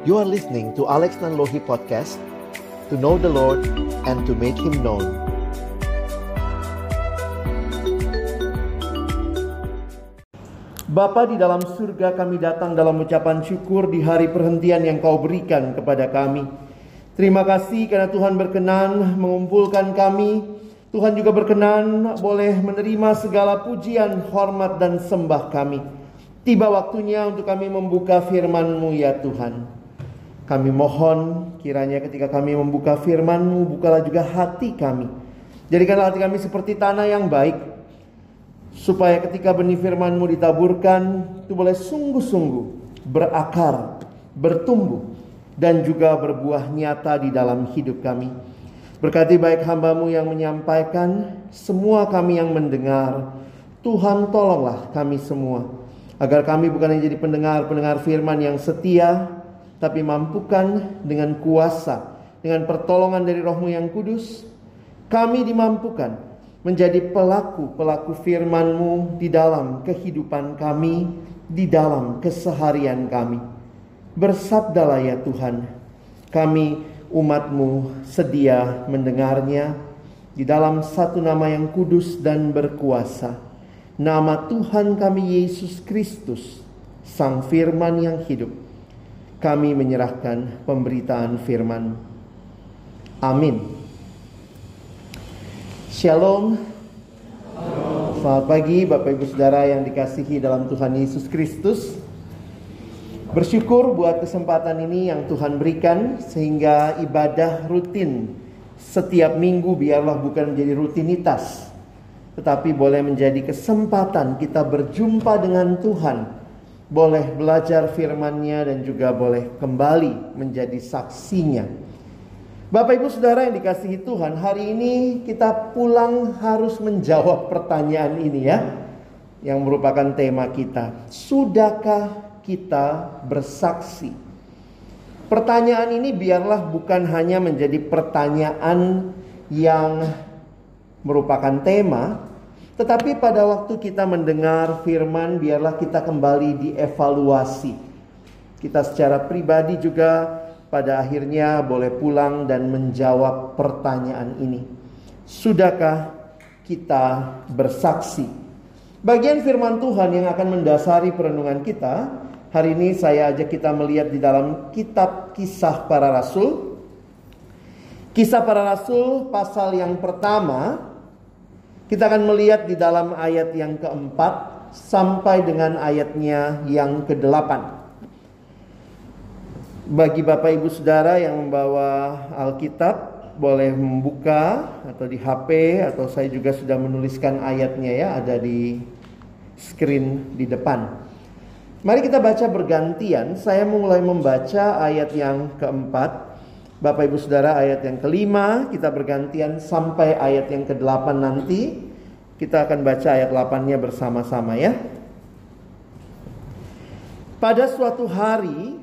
You are listening to Alex Nanlohi Podcast To know the Lord and to make Him known Bapa di dalam surga kami datang dalam ucapan syukur di hari perhentian yang kau berikan kepada kami. Terima kasih karena Tuhan berkenan mengumpulkan kami. Tuhan juga berkenan boleh menerima segala pujian, hormat, dan sembah kami. Tiba waktunya untuk kami membuka firman-Mu ya Tuhan. Kami mohon kiranya ketika kami membuka firman-Mu, bukalah juga hati kami. Jadikanlah hati kami seperti tanah yang baik, supaya ketika benih firman-Mu ditaburkan itu boleh sungguh-sungguh berakar, bertumbuh dan juga berbuah nyata di dalam hidup kami. Berkati baik hambamu yang menyampaikan, semua kami yang mendengar. Tuhan tolonglah kami semua. Agar kami bukan hanya jadi pendengar-pendengar firman yang setia, tapi mampukan dengan kuasa, dengan pertolongan dari rohmu yang kudus, kami dimampukan menjadi pelaku-pelaku firman-Mu di dalam kehidupan kami, di dalam keseharian kami. Bersabdalah ya Tuhan, kami umat-Mu sedia mendengarnya di dalam satu nama yang kudus dan berkuasa. Nama Tuhan kami Yesus Kristus, Sang Firman yang hidup. Kami menyerahkan pemberitaan firman. Amin. Shalom. Selamat pagi Bapak Ibu Saudara yang dikasihi dalam Tuhan Yesus Kristus. Bersyukur buat kesempatan ini yang Tuhan berikan sehingga ibadah rutin setiap minggu biarlah bukan menjadi rutinitas tetapi boleh menjadi kesempatan kita berjumpa dengan Tuhan. Boleh belajar firman-Nya dan juga boleh kembali menjadi saksinya Bapak Ibu Saudara yang dikasihi Tuhan, hari ini kita pulang harus menjawab pertanyaan ini ya. Yang merupakan tema kita. Sudahkah kita bersaksi? Pertanyaan ini biarlah bukan hanya menjadi pertanyaan yang merupakan tema, tetapi pada waktu kita mendengar firman biarlah kita kembali dievaluasi. Kita secara pribadi juga pada akhirnya boleh pulang dan menjawab pertanyaan ini. Sudahkah kita bersaksi? Bagian firman Tuhan yang akan mendasari perenungan kita, hari ini saya ajak kita melihat di dalam kitab kisah para rasul. Kisah para rasul pasal yang pertama, kita akan melihat di dalam ayat yang keempat sampai dengan ayatnya yang kedelapan bagi Bapak Ibu Saudara yang membawa Alkitab boleh membuka atau di HP atau saya juga sudah menuliskan ayatnya ya ada di screen di depan. Mari kita baca bergantian. Saya mulai membaca ayat yang keempat. Bapak Ibu Saudara ayat yang kelima kita bergantian sampai ayat yang kedelapan nanti. Kita akan baca ayat 8-nya bersama-sama ya. Pada suatu hari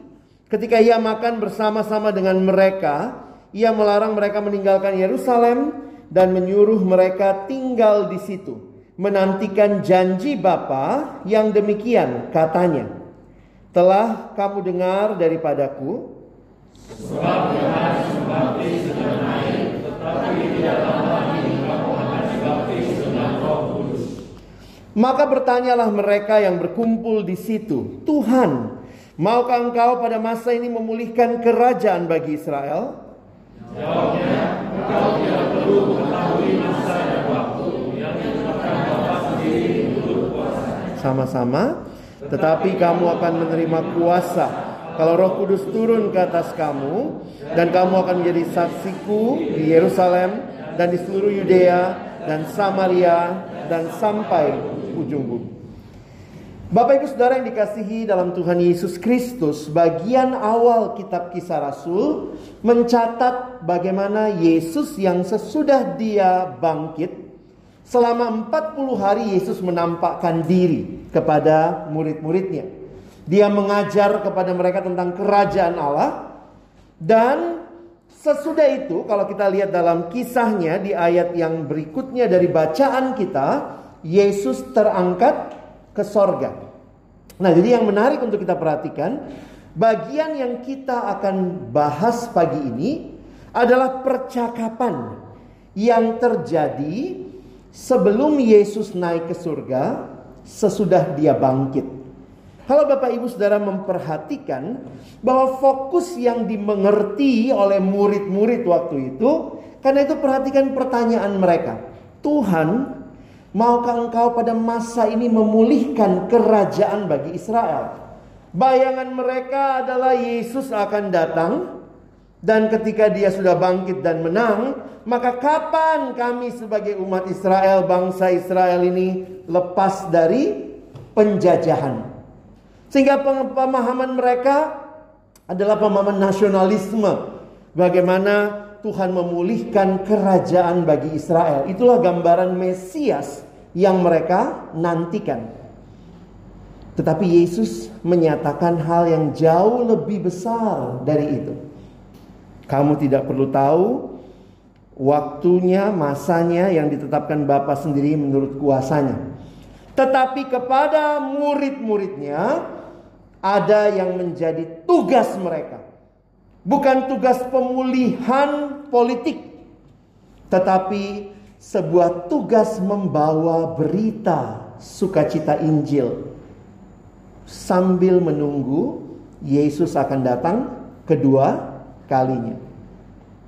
Ketika ia makan bersama-sama dengan mereka, ia melarang mereka meninggalkan Yerusalem dan menyuruh mereka tinggal di situ, menantikan janji Bapa yang demikian katanya. Telah kamu dengar daripadaku, sebab Maka bertanyalah mereka yang berkumpul di situ, Tuhan, Maukah engkau pada masa ini memulihkan kerajaan bagi Israel? Jawabnya, engkau tidak perlu mengetahui masa dan waktu yang ditetapkan Bapa sendiri untuk kuasa. Sama-sama, tetapi kamu akan menerima kuasa kalau Roh Kudus turun ke atas kamu dan kamu akan menjadi saksiku di Yerusalem dan di seluruh Yudea dan Samaria dan sampai ujung bumi. Bapak Ibu Saudara yang dikasihi dalam Tuhan Yesus Kristus, bagian awal kitab Kisah Rasul mencatat bagaimana Yesus yang sesudah dia bangkit selama 40 hari Yesus menampakkan diri kepada murid-muridnya. Dia mengajar kepada mereka tentang kerajaan Allah dan sesudah itu kalau kita lihat dalam kisahnya di ayat yang berikutnya dari bacaan kita, Yesus terangkat ke sorga. Nah, jadi yang menarik untuk kita perhatikan, bagian yang kita akan bahas pagi ini adalah percakapan yang terjadi sebelum Yesus naik ke surga, sesudah dia bangkit. Kalau Bapak Ibu Saudara memperhatikan bahwa fokus yang dimengerti oleh murid-murid waktu itu, karena itu perhatikan pertanyaan mereka. Tuhan, maukah engkau pada masa ini memulihkan kerajaan bagi Israel? Bayangan mereka adalah Yesus akan datang dan ketika dia sudah bangkit dan menang, maka kapan kami sebagai umat Israel, bangsa Israel ini lepas dari penjajahan? Sehingga pemahaman mereka adalah pemahaman nasionalisme. Bagaimana Tuhan memulihkan kerajaan bagi Israel. Itulah gambaran Mesias yang mereka nantikan. Tetapi Yesus menyatakan hal yang jauh lebih besar dari itu. Kamu tidak perlu tahu waktunya, masanya yang ditetapkan Bapa sendiri menurut kuasanya. Tetapi kepada murid-muridnya ada yang menjadi tugas mereka. Bukan tugas pemulihan politik, tetapi sebuah tugas membawa berita sukacita Injil sambil menunggu Yesus akan datang kedua kalinya.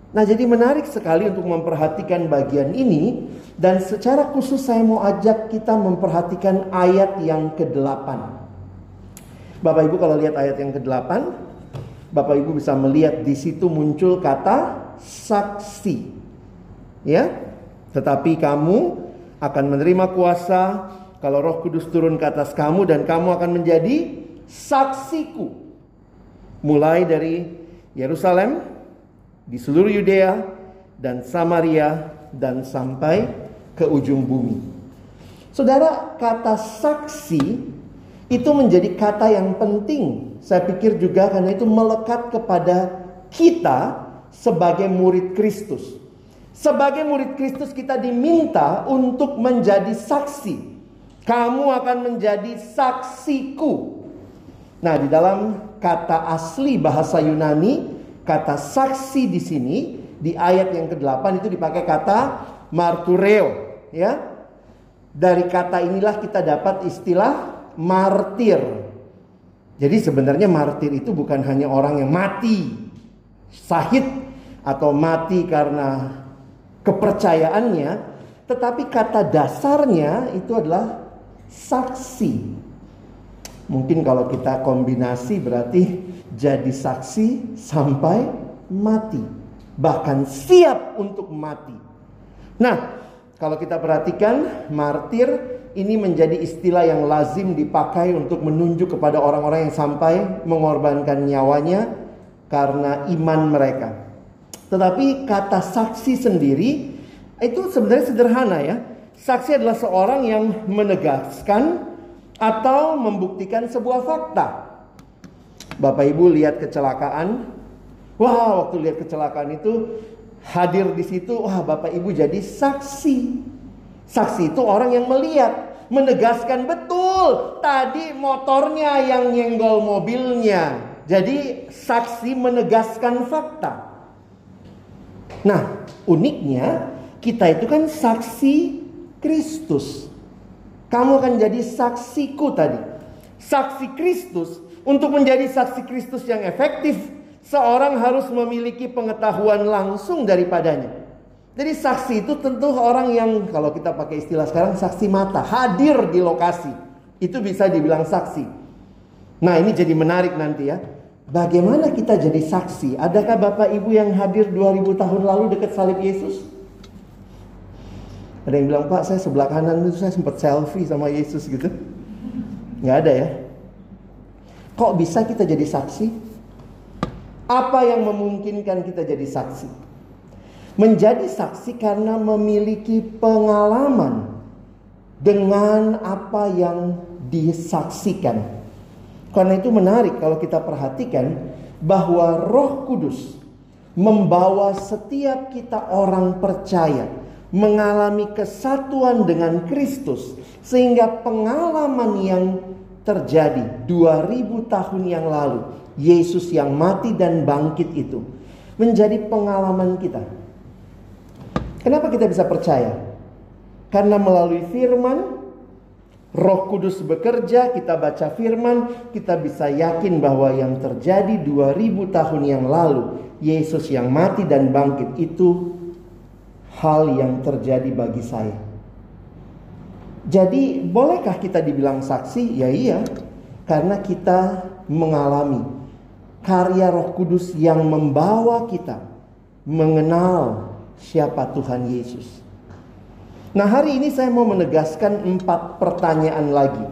Nah, jadi menarik sekali untuk memperhatikan bagian ini dan secara khusus saya mau ajak kita memperhatikan ayat yang ke-8. Bapak Ibu kalau lihat ayat yang ke-8, Bapak Ibu bisa melihat di situ muncul kata saksi. Ya. Tetapi kamu akan menerima kuasa kalau Roh Kudus turun ke atas kamu dan kamu akan menjadi saksiku. Mulai dari Yerusalem, di seluruh Yudea dan Samaria dan sampai ke ujung bumi. Saudara, kata saksi itu menjadi kata yang penting. Saya pikir juga karena itu melekat kepada kita sebagai murid Kristus. Sebagai murid Kristus kita diminta untuk menjadi saksi. Kamu akan menjadi saksiku. Nah, di dalam kata asli bahasa Yunani, kata saksi di sini di ayat yang ke-8 itu dipakai kata martureo, ya. Dari kata inilah kita dapat istilah martir. Jadi sebenarnya martir itu bukan hanya orang yang mati sahid atau mati karena kepercayaannya, tetapi kata dasarnya itu adalah saksi. Mungkin kalau kita kombinasi berarti jadi saksi sampai mati, bahkan siap untuk mati. Nah, kalau kita perhatikan martir ini menjadi istilah yang lazim dipakai untuk menunjuk kepada orang-orang yang sampai mengorbankan nyawanya karena iman mereka. Tetapi kata saksi sendiri itu sebenarnya sederhana ya. Saksi adalah seorang yang menegaskan atau membuktikan sebuah fakta. Bapak Ibu lihat kecelakaan. Wah, waktu lihat kecelakaan itu hadir di situ, wah Bapak Ibu jadi saksi. Saksi itu orang yang melihat, menegaskan betul tadi motornya yang nyenggol mobilnya. Jadi saksi menegaskan fakta. Nah, uniknya kita itu kan saksi Kristus. Kamu akan jadi saksiku tadi. Saksi Kristus untuk menjadi saksi Kristus yang efektif, seorang harus memiliki pengetahuan langsung daripadanya. Jadi saksi itu tentu orang yang kalau kita pakai istilah sekarang saksi mata, hadir di lokasi. Itu bisa dibilang saksi. Nah, ini jadi menarik nanti ya. Bagaimana kita jadi saksi? Adakah Bapak Ibu yang hadir 2000 tahun lalu dekat salib Yesus? Ada yang bilang, Pak saya sebelah kanan itu saya sempat selfie sama Yesus gitu. Nggak ada ya. Kok bisa kita jadi saksi? Apa yang memungkinkan kita jadi saksi? Menjadi saksi karena memiliki pengalaman dengan apa yang disaksikan. Karena itu menarik kalau kita perhatikan bahwa Roh Kudus membawa setiap kita orang percaya mengalami kesatuan dengan Kristus sehingga pengalaman yang terjadi 2000 tahun yang lalu Yesus yang mati dan bangkit itu menjadi pengalaman kita. Kenapa kita bisa percaya? Karena melalui firman Roh Kudus bekerja, kita baca firman, kita bisa yakin bahwa yang terjadi 2000 tahun yang lalu, Yesus yang mati dan bangkit itu hal yang terjadi bagi saya. Jadi, bolehkah kita dibilang saksi? Ya iya, karena kita mengalami karya Roh Kudus yang membawa kita mengenal siapa Tuhan Yesus. Nah hari ini saya mau menegaskan empat pertanyaan lagi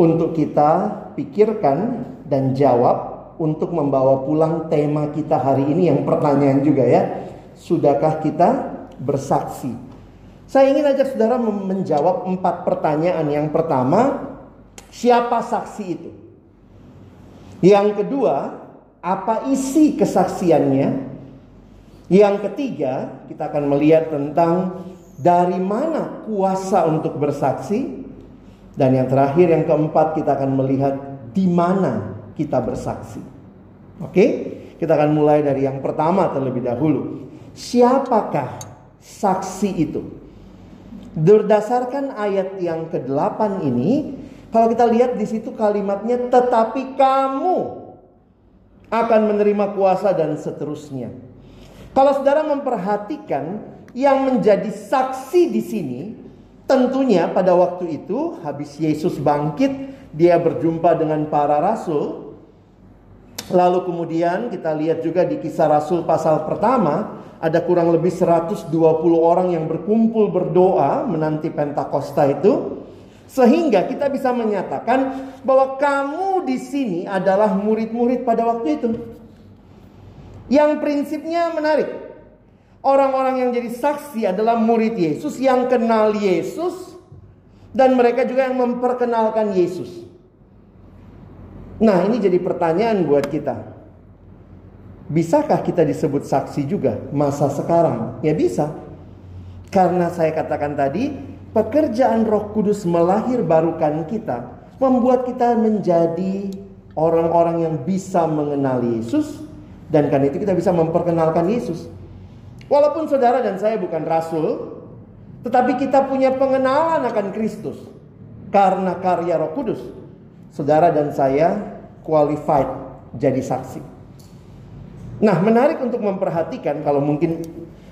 untuk kita pikirkan dan jawab untuk membawa pulang tema kita hari ini yang pertanyaan juga ya. Sudahkah kita bersaksi? Saya ingin ajak saudara menjawab empat pertanyaan. Yang pertama, siapa saksi itu? Yang kedua, apa isi kesaksiannya? Yang ketiga, kita akan melihat tentang dari mana kuasa untuk bersaksi? Dan yang terakhir, yang keempat, kita akan melihat di mana kita bersaksi. Oke, kita akan mulai dari yang pertama terlebih dahulu. Siapakah saksi itu? Berdasarkan ayat yang ke-8 ini, kalau kita lihat di situ kalimatnya, tetapi kamu akan menerima kuasa dan seterusnya. Kalau saudara memperhatikan yang menjadi saksi di sini tentunya pada waktu itu habis Yesus bangkit dia berjumpa dengan para rasul. Lalu kemudian kita lihat juga di kisah rasul pasal pertama ada kurang lebih 120 orang yang berkumpul berdoa menanti Pentakosta itu. Sehingga kita bisa menyatakan bahwa kamu di sini adalah murid-murid pada waktu itu yang prinsipnya menarik Orang-orang yang jadi saksi adalah murid Yesus yang kenal Yesus dan mereka juga yang memperkenalkan Yesus. Nah, ini jadi pertanyaan buat kita. Bisakah kita disebut saksi juga masa sekarang? Ya bisa. Karena saya katakan tadi, pekerjaan Roh Kudus melahir barukan kita, membuat kita menjadi orang-orang yang bisa mengenal Yesus dan karena itu kita bisa memperkenalkan Yesus. Walaupun saudara dan saya bukan rasul, tetapi kita punya pengenalan akan Kristus karena karya Roh Kudus. Saudara dan saya qualified jadi saksi. Nah, menarik untuk memperhatikan kalau mungkin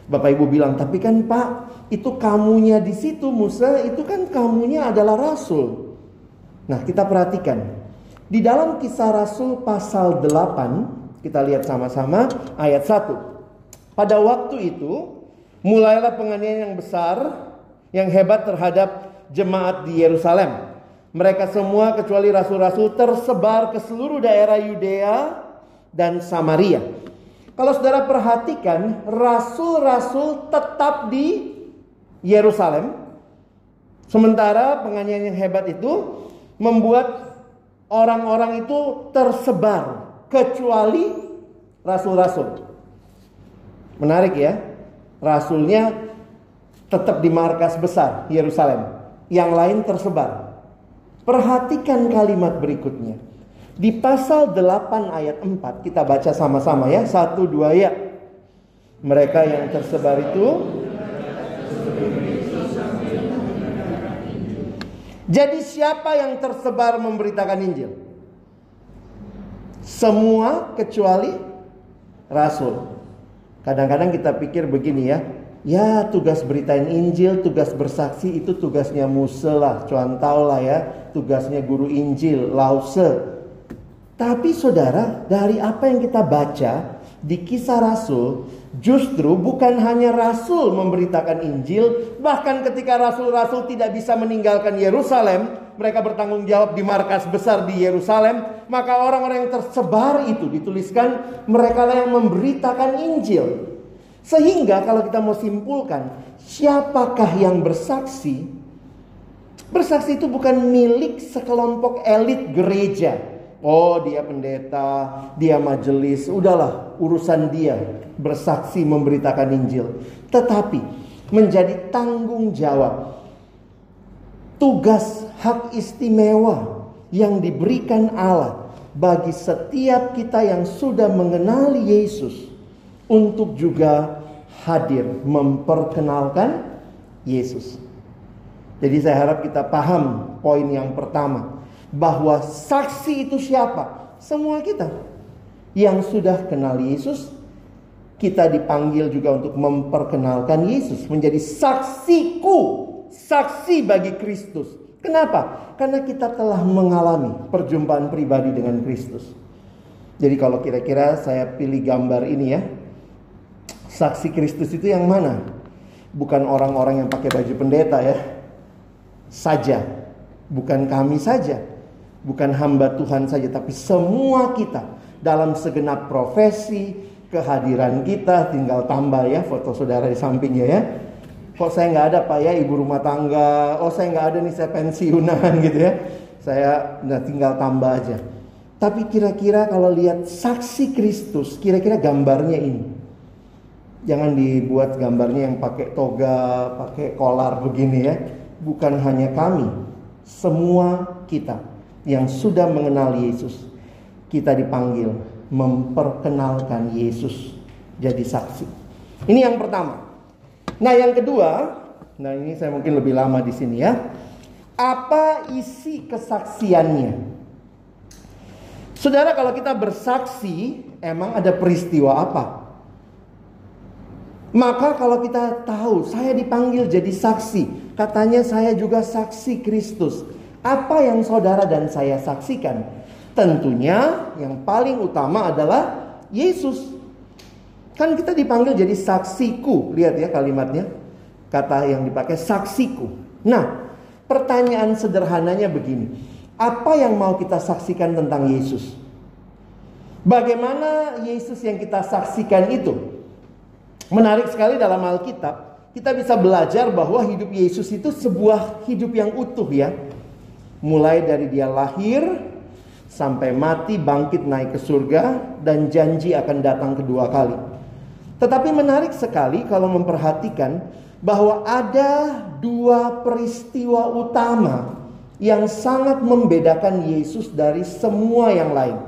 Bapak Ibu bilang, tapi kan Pak, itu kamunya di situ Musa, itu kan kamunya adalah rasul. Nah, kita perhatikan. Di dalam kisah Rasul pasal 8, kita lihat sama-sama ayat 1. Pada waktu itu, mulailah penganiayaan yang besar, yang hebat terhadap jemaat di Yerusalem. Mereka semua kecuali rasul-rasul tersebar ke seluruh daerah Yudea dan Samaria. Kalau saudara perhatikan, rasul-rasul tetap di Yerusalem. Sementara penganiayaan yang hebat itu membuat orang-orang itu tersebar kecuali rasul-rasul. Menarik ya. Rasulnya tetap di markas besar Yerusalem. Yang lain tersebar. Perhatikan kalimat berikutnya. Di pasal 8 ayat 4 kita baca sama-sama ya. Satu dua ya. Mereka yang tersebar itu Jadi siapa yang tersebar memberitakan Injil? Semua kecuali rasul. Kadang-kadang kita pikir begini ya, ya tugas beritain Injil, tugas bersaksi itu tugasnya Musa lah, contoh lah ya, tugasnya guru Injil, lause. Tapi saudara, dari apa yang kita baca di kisah Rasul, justru bukan hanya Rasul memberitakan Injil, bahkan ketika Rasul-Rasul tidak bisa meninggalkan Yerusalem, mereka bertanggung jawab di markas besar di Yerusalem, maka orang-orang yang tersebar itu dituliskan mereka lah yang memberitakan Injil. Sehingga kalau kita mau simpulkan, siapakah yang bersaksi? Bersaksi itu bukan milik sekelompok elit gereja. Oh, dia pendeta, dia majelis, udahlah urusan dia bersaksi memberitakan Injil. Tetapi menjadi tanggung jawab tugas hak istimewa yang diberikan Allah bagi setiap kita yang sudah mengenali Yesus untuk juga hadir memperkenalkan Yesus. Jadi saya harap kita paham poin yang pertama bahwa saksi itu siapa? Semua kita yang sudah kenal Yesus kita dipanggil juga untuk memperkenalkan Yesus menjadi saksiku, saksi bagi Kristus. Kenapa? Karena kita telah mengalami perjumpaan pribadi dengan Kristus. Jadi kalau kira-kira saya pilih gambar ini ya. Saksi Kristus itu yang mana? Bukan orang-orang yang pakai baju pendeta ya. Saja. Bukan kami saja. Bukan hamba Tuhan saja. Tapi semua kita. Dalam segenap profesi, kehadiran kita tinggal tambah ya foto saudara di sampingnya ya kok saya nggak ada pak? Ya ibu rumah tangga. Oh saya nggak ada nih saya pensiunan gitu ya. Saya nah, tinggal tambah aja. Tapi kira-kira kalau lihat saksi Kristus kira-kira gambarnya ini. Jangan dibuat gambarnya yang pakai toga pakai kolar begini ya. Bukan hanya kami semua kita yang sudah mengenal Yesus kita dipanggil memperkenalkan Yesus jadi saksi. Ini yang pertama Nah, yang kedua, nah ini saya mungkin lebih lama di sini ya. Apa isi kesaksiannya? Saudara, kalau kita bersaksi, emang ada peristiwa apa? Maka kalau kita tahu, saya dipanggil jadi saksi, katanya saya juga saksi Kristus. Apa yang saudara dan saya saksikan? Tentunya yang paling utama adalah Yesus. Kan kita dipanggil jadi saksiku. Lihat ya kalimatnya. Kata yang dipakai saksiku. Nah, pertanyaan sederhananya begini. Apa yang mau kita saksikan tentang Yesus? Bagaimana Yesus yang kita saksikan itu? Menarik sekali dalam Alkitab. Kita bisa belajar bahwa hidup Yesus itu sebuah hidup yang utuh ya. Mulai dari dia lahir sampai mati, bangkit naik ke surga dan janji akan datang kedua kali. Tetapi menarik sekali kalau memperhatikan bahwa ada dua peristiwa utama yang sangat membedakan Yesus dari semua yang lain.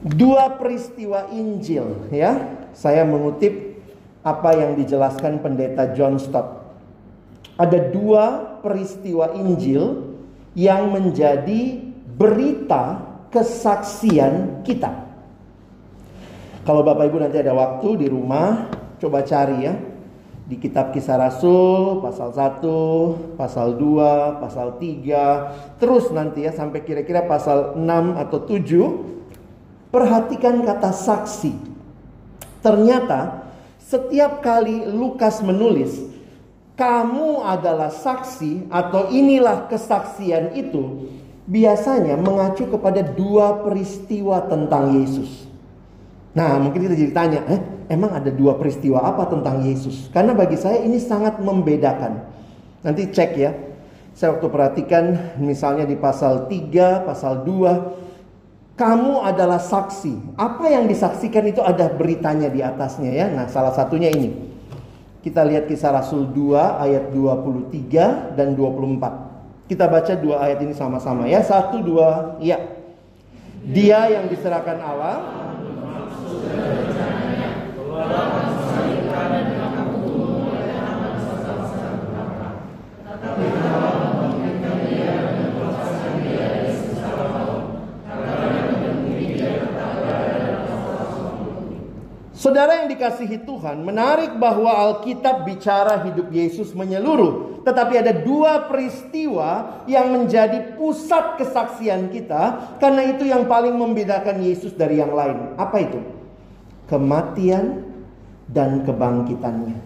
Dua peristiwa Injil ya. Saya mengutip apa yang dijelaskan pendeta John Stott. Ada dua peristiwa Injil yang menjadi berita kesaksian kita. Kalau Bapak Ibu nanti ada waktu di rumah, coba cari ya. Di kitab kisah Rasul, pasal 1, pasal 2, pasal 3. Terus nanti ya sampai kira-kira pasal 6 atau 7. Perhatikan kata saksi. Ternyata setiap kali Lukas menulis, kamu adalah saksi atau inilah kesaksian itu, biasanya mengacu kepada dua peristiwa tentang Yesus. Nah, mungkin kita jadi tanya, eh, emang ada dua peristiwa apa tentang Yesus? Karena bagi saya ini sangat membedakan. Nanti cek ya. Saya waktu perhatikan misalnya di pasal 3, pasal 2, kamu adalah saksi. Apa yang disaksikan itu ada beritanya di atasnya ya. Nah, salah satunya ini. Kita lihat kisah Rasul 2 ayat 23 dan 24. Kita baca dua ayat ini sama-sama ya. Satu, dua, ya. Dia yang diserahkan Allah Saudara yang dikasihi Tuhan, menarik bahwa Alkitab bicara hidup Yesus menyeluruh, tetapi ada dua peristiwa yang menjadi pusat kesaksian kita, karena itu yang paling membedakan Yesus dari yang lain. Apa itu? Kematian dan kebangkitannya.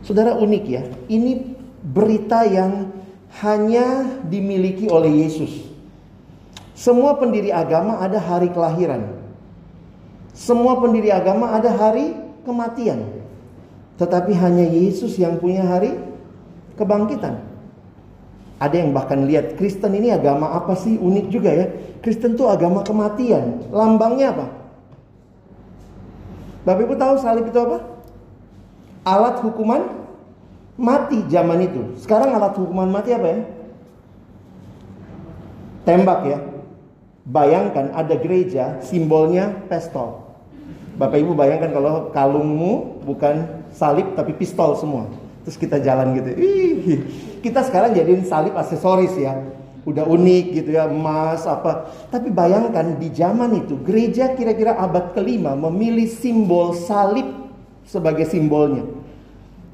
Saudara unik ya, ini berita yang hanya dimiliki oleh Yesus. Semua pendiri agama ada hari kelahiran. Semua pendiri agama ada hari kematian. Tetapi hanya Yesus yang punya hari kebangkitan. Ada yang bahkan lihat Kristen ini agama apa sih? Unik juga ya. Kristen itu agama kematian. Lambangnya apa? Bapak Ibu tahu salib itu apa? Alat hukuman mati zaman itu. Sekarang alat hukuman mati apa ya? Tembak ya. Bayangkan ada gereja simbolnya pistol. Bapak Ibu bayangkan kalau kalungmu bukan salib tapi pistol semua. Terus kita jalan gitu. Ih, kita sekarang jadiin salib aksesoris ya. Udah unik gitu ya, emas apa. Tapi bayangkan di zaman itu gereja kira-kira abad kelima memilih simbol salib sebagai simbolnya.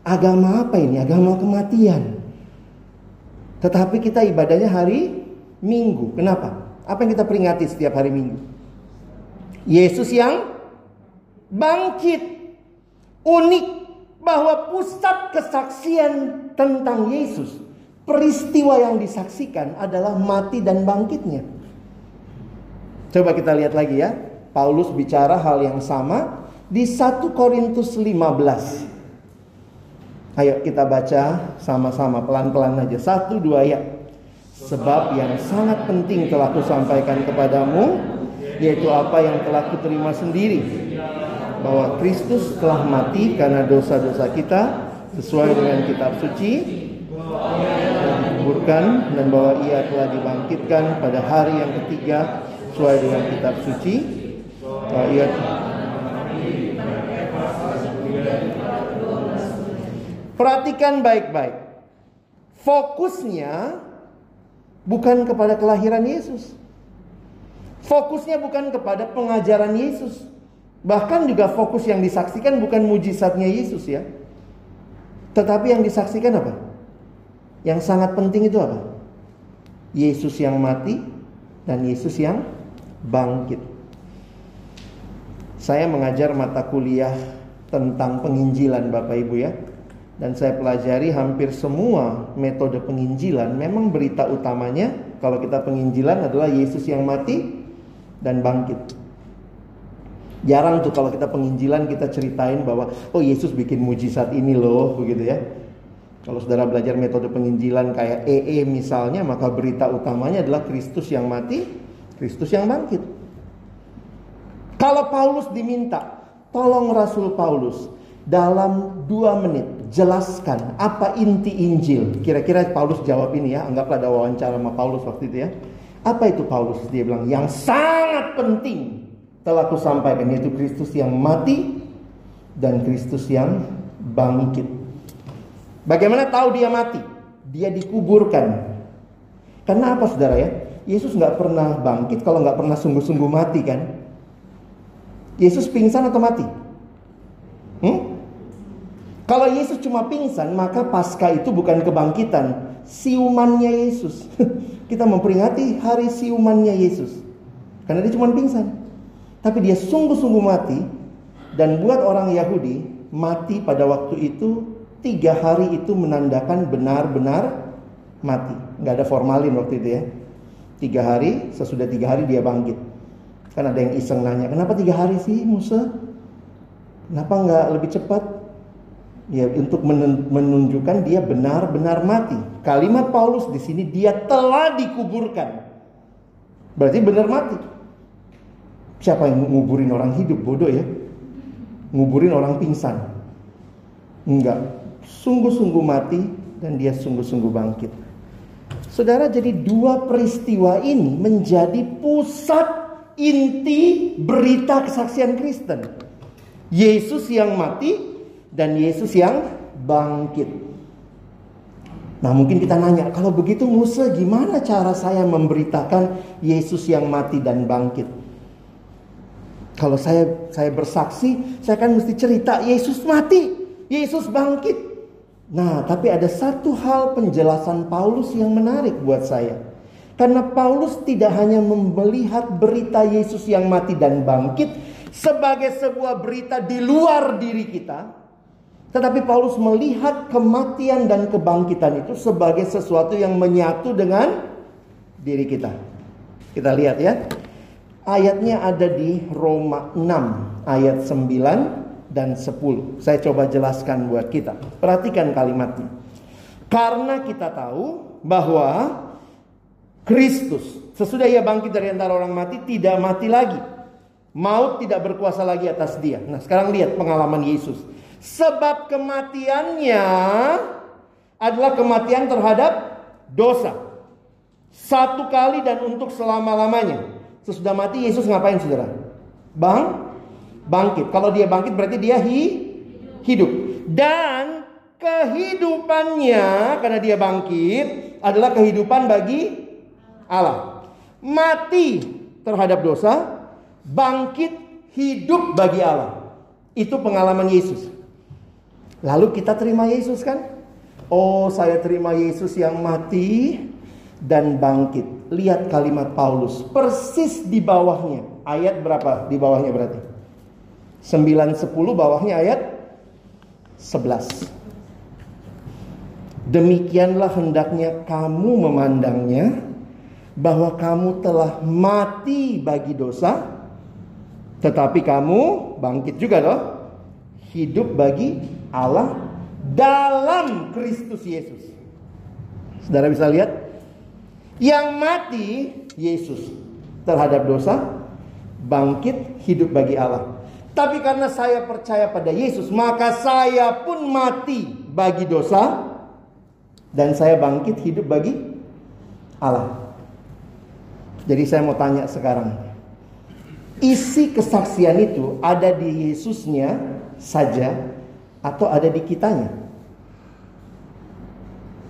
Agama apa ini? Agama kematian. Tetapi kita ibadahnya hari Minggu. Kenapa? Apa yang kita peringati setiap hari Minggu? Yesus yang bangkit. Unik bahwa pusat kesaksian tentang Yesus, peristiwa yang disaksikan adalah mati dan bangkitnya. Coba kita lihat lagi ya. Paulus bicara hal yang sama di 1 Korintus 15. Ayo kita baca sama-sama pelan-pelan aja. Satu dua ya. Sebab yang sangat penting telah kusampaikan kepadamu yaitu apa yang telah kuterima sendiri bahwa Kristus telah mati karena dosa-dosa kita sesuai dengan kitab suci dikuburkan dan bahwa ia telah dibangkitkan pada hari yang ketiga sesuai dengan kitab suci bahwa ia Perhatikan baik-baik. Fokusnya bukan kepada kelahiran Yesus. Fokusnya bukan kepada pengajaran Yesus. Bahkan juga fokus yang disaksikan bukan mujizatnya Yesus ya. Tetapi yang disaksikan apa? Yang sangat penting itu apa? Yesus yang mati dan Yesus yang bangkit. Saya mengajar mata kuliah tentang penginjilan Bapak Ibu ya. Dan saya pelajari hampir semua metode penginjilan memang berita utamanya kalau kita penginjilan adalah Yesus yang mati dan bangkit. Jarang tuh kalau kita penginjilan kita ceritain bahwa oh Yesus bikin mujizat ini loh begitu ya. Kalau saudara belajar metode penginjilan kayak EE misalnya maka berita utamanya adalah Kristus yang mati, Kristus yang bangkit. Kalau Paulus diminta, tolong Rasul Paulus dalam dua menit jelaskan apa inti Injil. Kira-kira Paulus jawab ini ya, anggaplah ada wawancara sama Paulus waktu itu ya. Apa itu Paulus? Dia bilang yang sangat penting telah kusampaikan yaitu Kristus yang mati dan Kristus yang bangkit. Bagaimana tahu dia mati? Dia dikuburkan. Karena apa saudara ya? Yesus nggak pernah bangkit kalau nggak pernah sungguh-sungguh mati kan? Yesus pingsan atau mati? Hmm? Kalau Yesus cuma pingsan, maka pasca itu bukan kebangkitan, siumannya Yesus. Kita memperingati hari siumannya Yesus. Karena dia cuma pingsan. Tapi dia sungguh-sungguh mati dan buat orang Yahudi mati pada waktu itu tiga hari itu menandakan benar-benar mati. Nggak ada formalin waktu itu ya. Tiga hari, sesudah tiga hari dia bangkit. Kan ada yang iseng nanya, kenapa tiga hari sih Musa? Kenapa nggak lebih cepat? Ya untuk menunjukkan dia benar-benar mati. Kalimat Paulus di sini dia telah dikuburkan. Berarti benar mati. Siapa yang nguburin orang hidup? Bodoh ya. Nguburin orang pingsan. Enggak. Sungguh-sungguh mati dan dia sungguh-sungguh bangkit. Saudara, jadi dua peristiwa ini menjadi pusat inti berita kesaksian Kristen. Yesus yang mati dan Yesus yang bangkit. Nah mungkin kita nanya, kalau begitu Musa gimana cara saya memberitakan Yesus yang mati dan bangkit? Kalau saya saya bersaksi, saya kan mesti cerita Yesus mati, Yesus bangkit. Nah, tapi ada satu hal penjelasan Paulus yang menarik buat saya. Karena Paulus tidak hanya melihat berita Yesus yang mati dan bangkit sebagai sebuah berita di luar diri kita, tetapi Paulus melihat kematian dan kebangkitan itu sebagai sesuatu yang menyatu dengan diri kita. Kita lihat ya. Ayatnya ada di Roma 6 ayat 9 dan 10. Saya coba jelaskan buat kita. Perhatikan kalimatnya. Karena kita tahu bahwa Kristus sesudah ia bangkit dari antara orang mati tidak mati lagi. Maut tidak berkuasa lagi atas dia. Nah, sekarang lihat pengalaman Yesus. Sebab kematiannya adalah kematian terhadap dosa. Satu kali dan untuk selama-lamanya. Sesudah mati Yesus ngapain saudara? Bang, bangkit. Kalau dia bangkit berarti dia hi, hidup. Dan kehidupannya karena dia bangkit adalah kehidupan bagi Allah. Mati terhadap dosa, bangkit hidup bagi Allah. Itu pengalaman Yesus. Lalu kita terima Yesus kan? Oh, saya terima Yesus yang mati dan bangkit. Lihat kalimat Paulus persis di bawahnya. Ayat berapa di bawahnya berarti? 9 10 bawahnya ayat 11. Demikianlah hendaknya kamu memandangnya bahwa kamu telah mati bagi dosa tetapi kamu bangkit juga loh hidup bagi Allah dalam Kristus Yesus. Saudara bisa lihat yang mati Yesus terhadap dosa bangkit hidup bagi Allah. Tapi karena saya percaya pada Yesus, maka saya pun mati bagi dosa dan saya bangkit hidup bagi Allah. Jadi saya mau tanya sekarang. Isi kesaksian itu ada di Yesusnya saja atau ada di kitanya?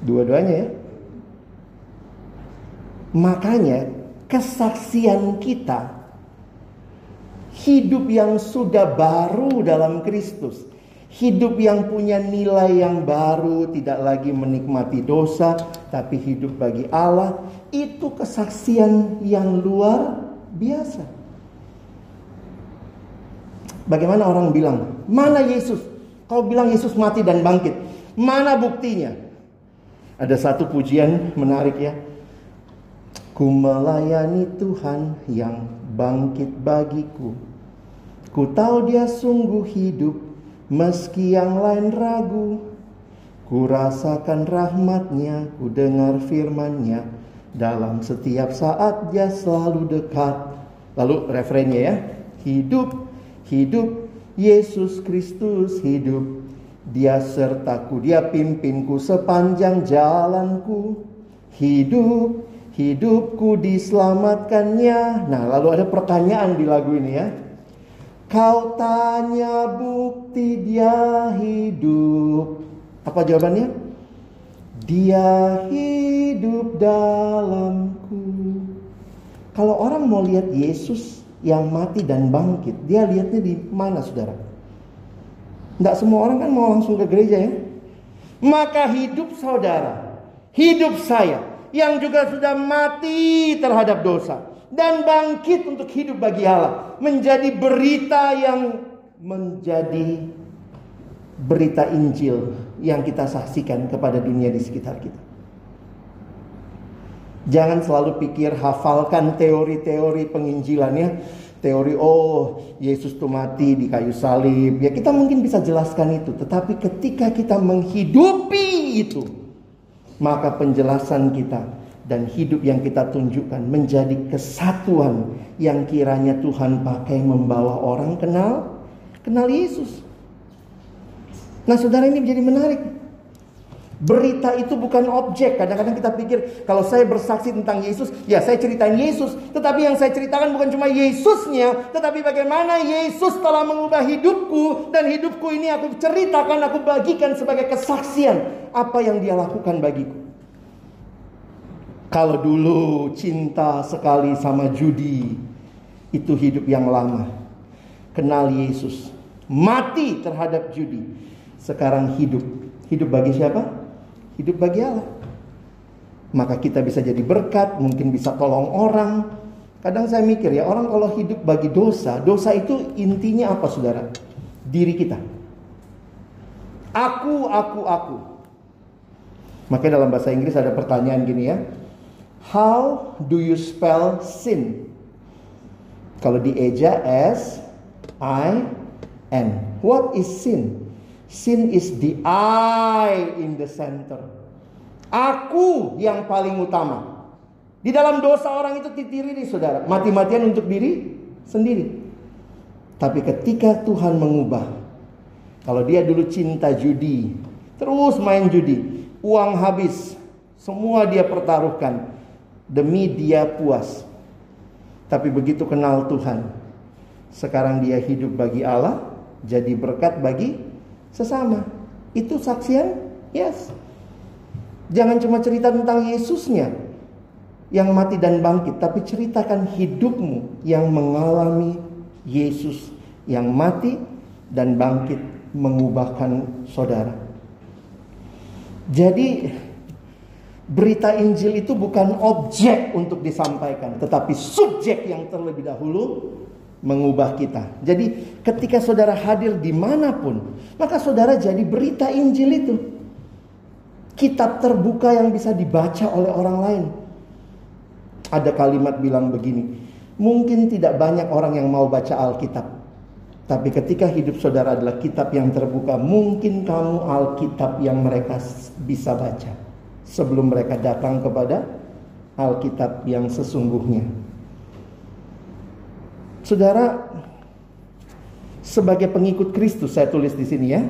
Dua-duanya ya. Makanya kesaksian kita hidup yang sudah baru dalam Kristus Hidup yang punya nilai yang baru, tidak lagi menikmati dosa, tapi hidup bagi Allah, itu kesaksian yang luar biasa. Bagaimana orang bilang, "Mana Yesus?" Kau bilang Yesus mati dan bangkit. Mana buktinya? Ada satu pujian menarik ya. Ku melayani Tuhan yang bangkit bagiku. Ku tahu dia sungguh hidup Meski yang lain ragu, ku rasakan rahmatnya, ku dengar firmannya. Dalam setiap saat dia selalu dekat. Lalu refrennya ya. Hidup, hidup, Yesus Kristus hidup. Dia sertaku, dia pimpinku sepanjang jalanku. Hidup, hidupku diselamatkannya. Nah lalu ada pertanyaan di lagu ini ya. Kau tanya bukti dia hidup. Apa jawabannya? Dia hidup dalamku. Kalau orang mau lihat Yesus yang mati dan bangkit, dia lihatnya di mana saudara? Tidak semua orang kan mau langsung ke gereja ya. Maka hidup saudara, hidup saya yang juga sudah mati terhadap dosa dan bangkit untuk hidup bagi Allah. Menjadi berita yang menjadi berita Injil yang kita saksikan kepada dunia di sekitar kita. Jangan selalu pikir hafalkan teori-teori penginjilannya. Teori oh Yesus itu mati di kayu salib. Ya kita mungkin bisa jelaskan itu. Tetapi ketika kita menghidupi itu. Maka penjelasan kita dan hidup yang kita tunjukkan menjadi kesatuan yang kiranya Tuhan pakai membawa orang kenal kenal Yesus. Nah, saudara ini menjadi menarik. Berita itu bukan objek. Kadang-kadang kita pikir kalau saya bersaksi tentang Yesus, ya saya ceritain Yesus. Tetapi yang saya ceritakan bukan cuma Yesusnya, tetapi bagaimana Yesus telah mengubah hidupku dan hidupku ini aku ceritakan, aku bagikan sebagai kesaksian apa yang dia lakukan bagiku. Kalau dulu cinta sekali sama judi, itu hidup yang lama. Kenal Yesus, mati terhadap judi. Sekarang hidup. Hidup bagi siapa? Hidup bagi Allah. Maka kita bisa jadi berkat, mungkin bisa tolong orang. Kadang saya mikir ya, orang kalau hidup bagi dosa, dosa itu intinya apa saudara? Diri kita. Aku, aku, aku. Makanya dalam bahasa Inggris ada pertanyaan gini ya. How do you spell sin? Kalau dieja S I N. What is sin? Sin is the I in the center. Aku yang paling utama. Di dalam dosa orang itu titiri nih saudara. Mati-matian untuk diri sendiri. Tapi ketika Tuhan mengubah. Kalau dia dulu cinta judi. Terus main judi. Uang habis. Semua dia pertaruhkan demi dia puas. Tapi begitu kenal Tuhan, sekarang dia hidup bagi Allah, jadi berkat bagi sesama. Itu saksian? Yes. Jangan cuma cerita tentang Yesusnya yang mati dan bangkit, tapi ceritakan hidupmu yang mengalami Yesus yang mati dan bangkit mengubahkan saudara. Jadi berita Injil itu bukan objek untuk disampaikan, tetapi subjek yang terlebih dahulu mengubah kita. Jadi ketika saudara hadir di mana pun, maka saudara jadi berita Injil itu. Kitab terbuka yang bisa dibaca oleh orang lain. Ada kalimat bilang begini, mungkin tidak banyak orang yang mau baca Alkitab. Tapi ketika hidup saudara adalah kitab yang terbuka, mungkin kamu Alkitab yang mereka bisa baca sebelum mereka datang kepada Alkitab yang sesungguhnya. Saudara, sebagai pengikut Kristus saya tulis di sini ya.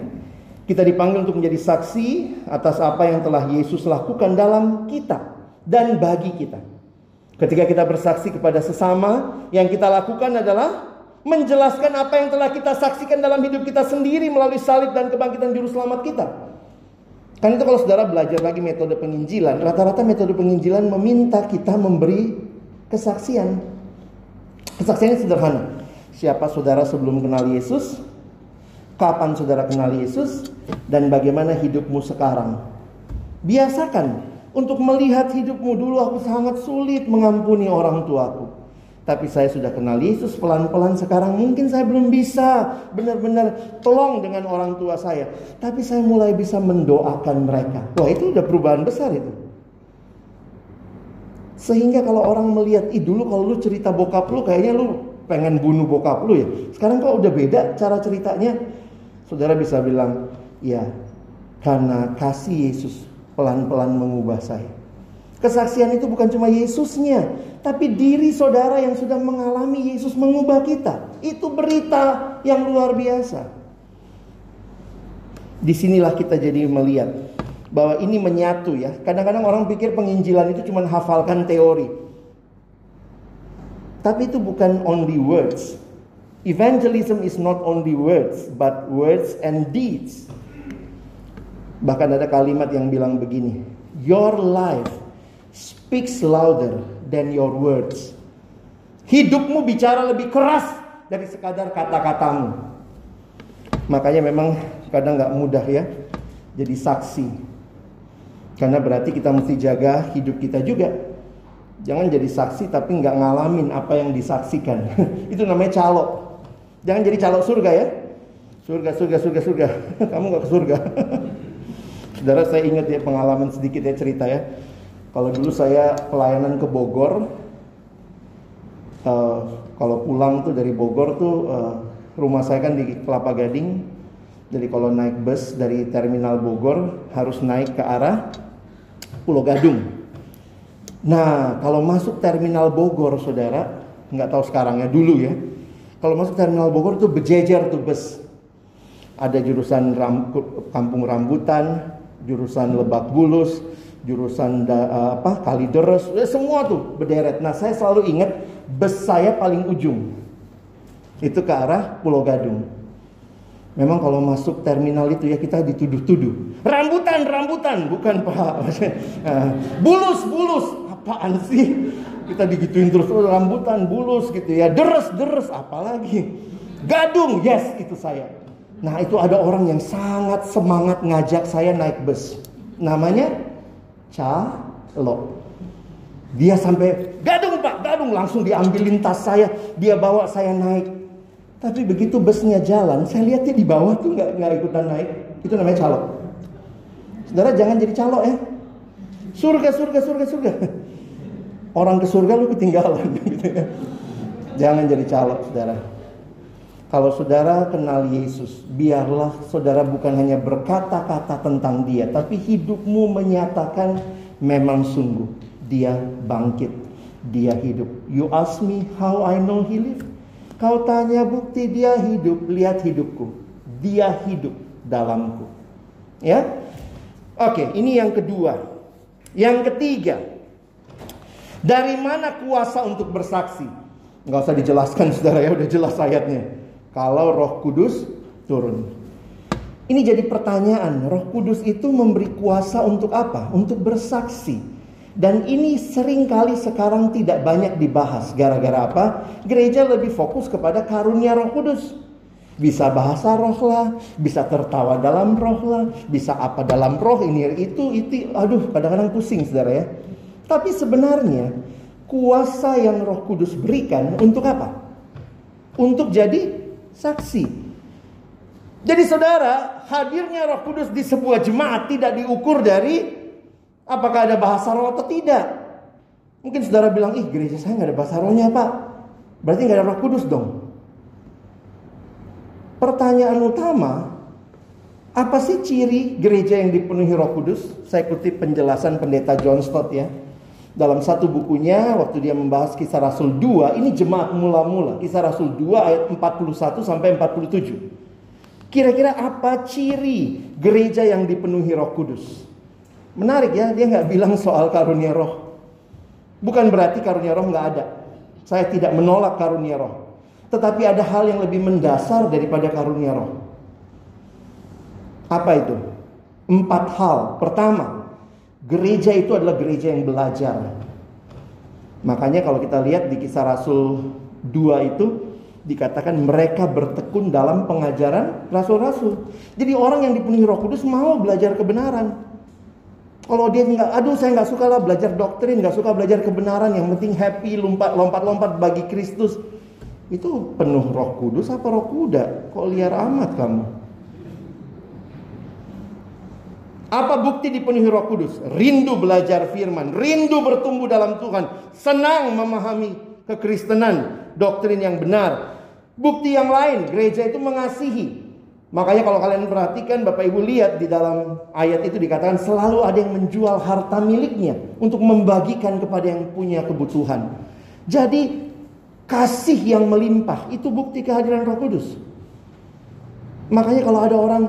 Kita dipanggil untuk menjadi saksi atas apa yang telah Yesus lakukan dalam kita dan bagi kita. Ketika kita bersaksi kepada sesama, yang kita lakukan adalah menjelaskan apa yang telah kita saksikan dalam hidup kita sendiri melalui salib dan kebangkitan juru selamat kita. Kan itu kalau saudara belajar lagi metode penginjilan, rata-rata metode penginjilan meminta kita memberi kesaksian. Kesaksiannya sederhana. Siapa saudara sebelum kenal Yesus? Kapan saudara kenal Yesus? Dan bagaimana hidupmu sekarang? Biasakan untuk melihat hidupmu dulu aku sangat sulit mengampuni orang tuaku. Tapi saya sudah kenal Yesus pelan-pelan sekarang mungkin saya belum bisa benar-benar tolong dengan orang tua saya. Tapi saya mulai bisa mendoakan mereka. Wah itu udah perubahan besar itu. Sehingga kalau orang melihat, ih dulu kalau lu cerita bokap lu kayaknya lu pengen bunuh bokap lu ya. Sekarang kok udah beda cara ceritanya. Saudara bisa bilang, ya karena kasih Yesus pelan-pelan mengubah saya. Kesaksian itu bukan cuma Yesusnya, tapi diri saudara yang sudah mengalami Yesus mengubah kita. Itu berita yang luar biasa. Di sinilah kita jadi melihat bahwa ini menyatu ya. Kadang-kadang orang pikir penginjilan itu cuma hafalkan teori. Tapi itu bukan only words. Evangelism is not only words, but words and deeds. Bahkan ada kalimat yang bilang begini, Your life speaks louder than your words. Hidupmu bicara lebih keras dari sekadar kata-katamu. Makanya memang kadang nggak mudah ya jadi saksi. Karena berarti kita mesti jaga hidup kita juga. Jangan jadi saksi tapi nggak ngalamin apa yang disaksikan. Itu namanya calo. Jangan jadi calo surga ya. Surga, surga, surga, surga. Kamu nggak ke surga. Saudara saya ingat ya pengalaman sedikit ya cerita ya. Kalau dulu saya pelayanan ke Bogor, uh, kalau pulang tuh dari Bogor tuh uh, rumah saya kan di Kelapa Gading. Jadi kalau naik bus dari terminal Bogor harus naik ke arah Pulau Gadung. Nah, kalau masuk terminal Bogor, saudara, nggak tahu sekarang ya dulu ya. Kalau masuk terminal Bogor tuh berjejer tuh bus. Ada jurusan ram, Kampung Rambutan, jurusan Lebak Bulus, jurusan da, eh, apa Kalideres, eh, semua tuh berderet. Nah saya selalu ingat bus saya paling ujung itu ke arah Pulau Gadung. Memang kalau masuk terminal itu ya kita dituduh-tuduh. Rambutan, rambutan, bukan pak. Eh, bulus, bulus, apaan sih? Kita digituin terus oh, rambutan, bulus gitu ya. Deres, deres, apalagi. Gadung, yes itu saya. Nah itu ada orang yang sangat semangat ngajak saya naik bus. Namanya calo. Dia sampai gadung pak, gadung langsung diambilin tas saya, dia bawa saya naik. Tapi begitu busnya jalan, saya lihat dia di bawah tuh nggak nggak ikutan naik. Itu namanya calo. Saudara jangan jadi calo ya. Surga, surga, surga, surga. Orang ke surga lu ketinggalan. Gitu ya. Jangan jadi calo, saudara. Kalau saudara kenal Yesus, biarlah saudara bukan hanya berkata-kata tentang Dia, tapi hidupmu menyatakan memang sungguh Dia bangkit, Dia hidup. You ask me how I know He live. Kau tanya bukti Dia hidup, lihat hidupku. Dia hidup dalamku. Ya, oke. Ini yang kedua. Yang ketiga, Dari mana kuasa untuk bersaksi? Nggak usah dijelaskan saudara ya, udah jelas ayatnya. Kalau roh kudus turun. Ini jadi pertanyaan, roh kudus itu memberi kuasa untuk apa? Untuk bersaksi. Dan ini sering kali sekarang tidak banyak dibahas. Gara-gara apa? Gereja lebih fokus kepada karunia roh kudus. Bisa bahasa roh lah, bisa tertawa dalam roh lah, bisa apa dalam roh ini itu itu aduh kadang-kadang pusing Saudara ya. Tapi sebenarnya kuasa yang Roh Kudus berikan untuk apa? Untuk jadi saksi. Jadi saudara, hadirnya Roh Kudus di sebuah jemaat tidak diukur dari apakah ada bahasa roh atau tidak. Mungkin saudara bilang, ih gereja saya nggak ada bahasa rohnya pak. Berarti nggak ada Roh Kudus dong. Pertanyaan utama, apa sih ciri gereja yang dipenuhi Roh Kudus? Saya kutip penjelasan pendeta John Stott ya. Dalam satu bukunya waktu dia membahas kisah Rasul 2, ini jemaat mula-mula, kisah Rasul 2 ayat 41 sampai 47. Kira-kira apa ciri gereja yang dipenuhi Roh Kudus? Menarik ya, dia nggak bilang soal karunia Roh. Bukan berarti karunia Roh nggak ada. Saya tidak menolak karunia Roh. Tetapi ada hal yang lebih mendasar daripada karunia roh. Apa itu? Empat hal. Pertama, gereja itu adalah gereja yang belajar. Makanya kalau kita lihat di kisah Rasul 2 itu dikatakan mereka bertekun dalam pengajaran rasul-rasul. Jadi orang yang dipenuhi Roh Kudus mau belajar kebenaran. Kalau dia nggak, aduh saya nggak suka lah belajar doktrin, nggak suka belajar kebenaran, yang penting happy, lompat-lompat bagi Kristus. Itu penuh roh kudus apa roh kuda? Kok liar amat kamu? Apa bukti dipenuhi roh kudus? Rindu belajar firman, rindu bertumbuh dalam Tuhan, senang memahami kekristenan, doktrin yang benar. Bukti yang lain, gereja itu mengasihi. Makanya kalau kalian perhatikan Bapak Ibu lihat di dalam ayat itu dikatakan selalu ada yang menjual harta miliknya untuk membagikan kepada yang punya kebutuhan. Jadi kasih yang melimpah itu bukti kehadiran Roh Kudus. Makanya kalau ada orang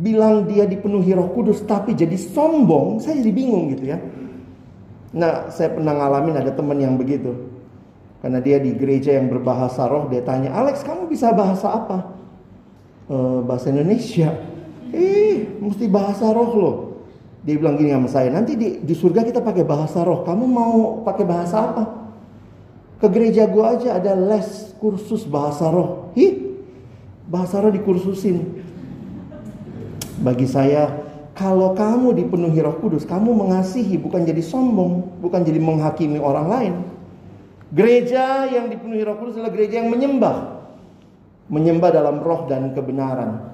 bilang dia dipenuhi Roh Kudus tapi jadi sombong, saya jadi bingung gitu ya. Nah, saya pernah ngalamin ada teman yang begitu. Karena dia di gereja yang berbahasa roh, dia tanya, Alex kamu bisa bahasa apa? E, bahasa Indonesia. Eh, mesti bahasa roh loh. Dia bilang gini sama saya, nanti di, di surga kita pakai bahasa roh. Kamu mau pakai bahasa apa? Ke gereja gua aja ada les kursus bahasa roh. Hi, bahasa roh dikursusin. Bagi saya, kalau kamu dipenuhi roh kudus, kamu mengasihi bukan jadi sombong, bukan jadi menghakimi orang lain. Gereja yang dipenuhi roh kudus adalah gereja yang menyembah. Menyembah dalam roh dan kebenaran.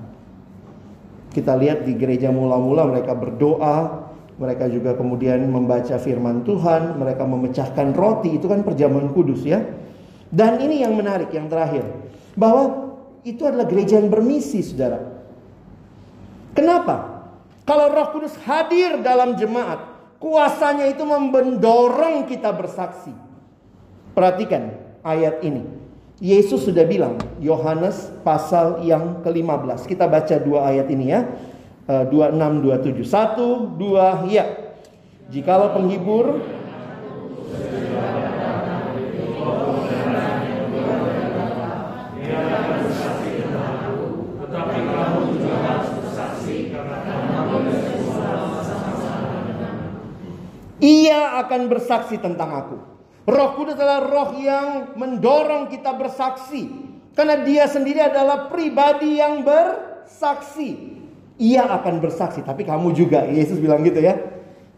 Kita lihat di gereja mula-mula mereka berdoa, mereka juga kemudian membaca firman Tuhan, mereka memecahkan roti, itu kan perjamuan kudus ya. Dan ini yang menarik, yang terakhir. Bahwa itu adalah gereja yang bermisi, saudara. Kenapa? Kalau roh kudus hadir dalam jemaat, kuasanya itu mendorong kita bersaksi. Perhatikan ayat ini. Yesus sudah bilang, Yohanes pasal yang ke-15. Kita baca dua ayat ini ya. 26 27. 1 2 ya. Jikalau penghibur Ia akan bersaksi tentang aku. Roh Kudus adalah roh yang mendorong kita bersaksi. Karena dia sendiri adalah pribadi yang bersaksi ia akan bersaksi, tapi kamu juga. Yesus bilang gitu ya.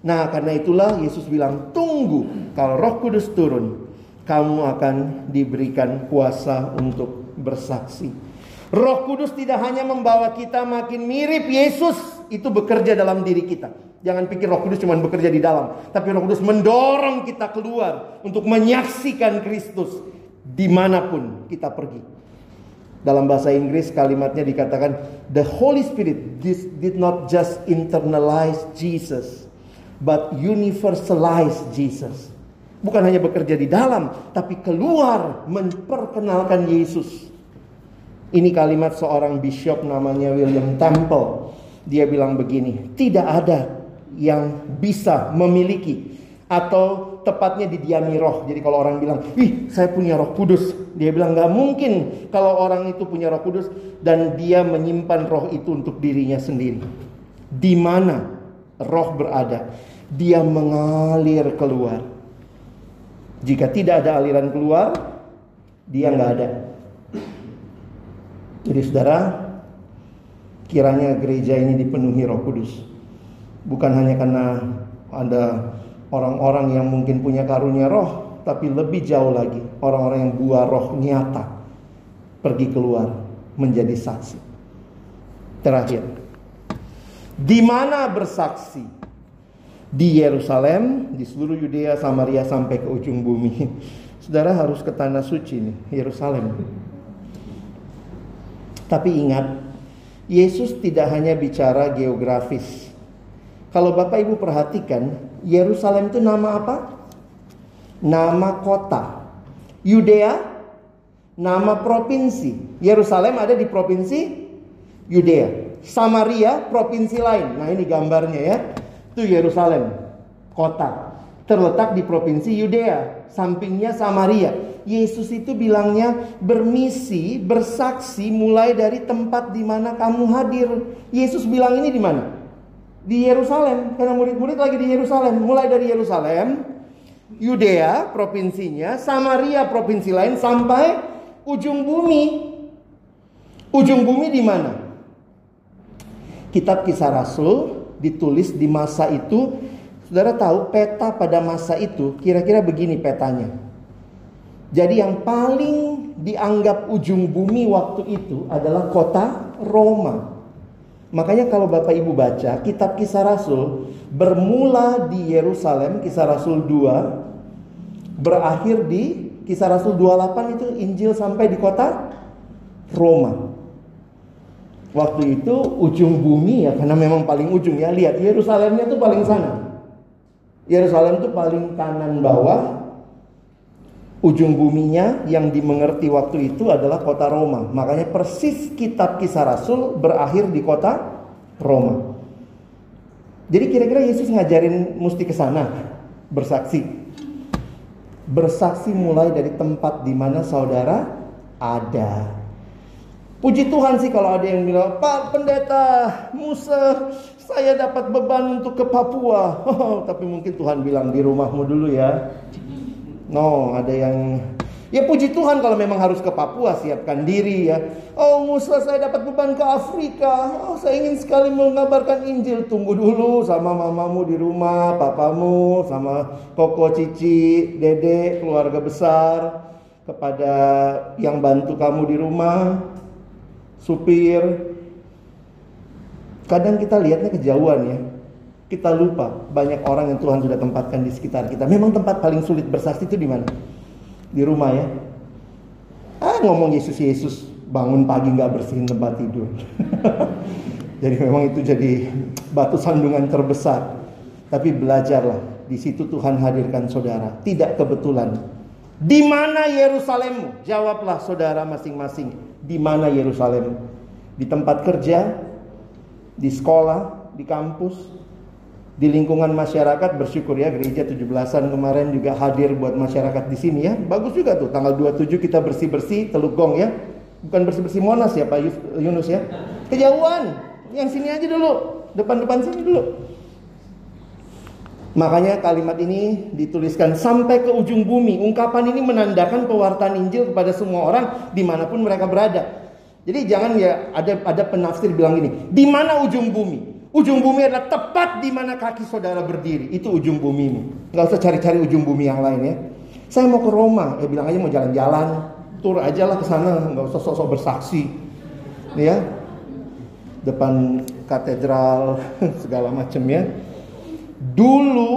Nah, karena itulah Yesus bilang, "Tunggu, kalau Roh Kudus turun, kamu akan diberikan kuasa untuk bersaksi." Roh Kudus tidak hanya membawa kita makin mirip Yesus, itu bekerja dalam diri kita. Jangan pikir Roh Kudus cuma bekerja di dalam, tapi Roh Kudus mendorong kita keluar untuk menyaksikan Kristus di mana pun kita pergi. Dalam bahasa Inggris kalimatnya dikatakan the Holy Spirit did not just internalize Jesus but universalize Jesus. Bukan hanya bekerja di dalam tapi keluar memperkenalkan Yesus. Ini kalimat seorang bishop namanya William Temple. Dia bilang begini, tidak ada yang bisa memiliki atau tepatnya didiami roh. Jadi kalau orang bilang, "Ih, saya punya Roh Kudus." Dia bilang nggak mungkin kalau orang itu punya Roh Kudus dan dia menyimpan roh itu untuk dirinya sendiri. Di mana roh berada, dia mengalir keluar. Jika tidak ada aliran keluar, dia nggak ada. Jadi saudara, kiranya gereja ini dipenuhi Roh Kudus. Bukan hanya karena ada orang-orang yang mungkin punya karunia roh, tapi lebih jauh lagi orang-orang yang buah roh nyata pergi keluar menjadi saksi. Terakhir, di mana bersaksi? Di Yerusalem, di seluruh Yudea, Samaria sampai ke ujung bumi. Saudara harus ke tanah suci nih, Yerusalem. Tapi ingat, Yesus tidak hanya bicara geografis. Kalau Bapak Ibu perhatikan, Yerusalem itu nama apa? Nama kota. Yudea, nama provinsi. Yerusalem ada di provinsi Yudea. Samaria, provinsi lain. Nah ini gambarnya ya. Itu Yerusalem, kota. Terletak di provinsi Yudea. Sampingnya Samaria. Yesus itu bilangnya bermisi, bersaksi mulai dari tempat di mana kamu hadir. Yesus bilang ini di mana? Di Yerusalem, karena murid-murid lagi di Yerusalem. Mulai dari Yerusalem, Yudea provinsinya, Samaria provinsi lain sampai ujung bumi. Ujung bumi di mana? Kitab Kisah Rasul ditulis di masa itu. Saudara tahu peta pada masa itu kira-kira begini petanya. Jadi yang paling dianggap ujung bumi waktu itu adalah kota Roma. Makanya kalau Bapak Ibu baca kitab kisah Rasul bermula di Yerusalem, kisah Rasul 2, berakhir di kisah Rasul 28 itu Injil sampai di kota Roma. Waktu itu ujung bumi ya karena memang paling ujung ya. Lihat Yerusalemnya tuh paling sana. Yerusalem tuh paling kanan bawah, ujung buminya yang dimengerti waktu itu adalah kota Roma. Makanya persis kitab kisah Rasul berakhir di kota Roma. Jadi kira-kira Yesus ngajarin mesti ke sana bersaksi. Bersaksi mulai dari tempat di mana saudara ada. Puji Tuhan sih kalau ada yang bilang, Pak Pendeta Musa, saya dapat beban untuk ke Papua. Oh, tapi mungkin Tuhan bilang di rumahmu dulu ya. No, ada yang Ya puji Tuhan kalau memang harus ke Papua siapkan diri ya. Oh Musa saya dapat beban ke Afrika. Oh saya ingin sekali mengabarkan Injil. Tunggu dulu sama mamamu di rumah, papamu, sama koko, cici, dede, keluarga besar. Kepada yang bantu kamu di rumah, supir. Kadang kita lihatnya kejauhan ya. Kita lupa banyak orang yang Tuhan sudah tempatkan di sekitar kita. Memang tempat paling sulit bersaksi itu di mana? Di rumah ya. Ah ngomong Yesus Yesus bangun pagi nggak bersihin tempat tidur. jadi memang itu jadi batu sandungan terbesar. Tapi belajarlah di situ Tuhan hadirkan saudara. Tidak kebetulan. Di mana Yerusalemmu? Jawablah saudara masing-masing. Di mana Yerusalem? Di tempat kerja, di sekolah, di kampus, di lingkungan masyarakat bersyukur ya gereja 17-an kemarin juga hadir buat masyarakat di sini ya. Bagus juga tuh tanggal 27 kita bersih-bersih Teluk Gong ya. Bukan bersih-bersih Monas ya Pak Yunus ya. Kejauhan. Yang sini aja dulu. Depan-depan sini dulu. Makanya kalimat ini dituliskan sampai ke ujung bumi. Ungkapan ini menandakan pewartaan Injil kepada semua orang di mana pun mereka berada. Jadi jangan ya ada ada penafsir bilang gini, di mana ujung bumi? Ujung bumi adalah tepat di mana kaki saudara berdiri. Itu ujung bumimu. Gak usah cari-cari ujung bumi yang lain ya. Saya mau ke Roma, ya bilang aja mau jalan-jalan, tur aja lah ke sana, nggak usah sok-sok bersaksi, ya. Depan katedral segala macam ya. Dulu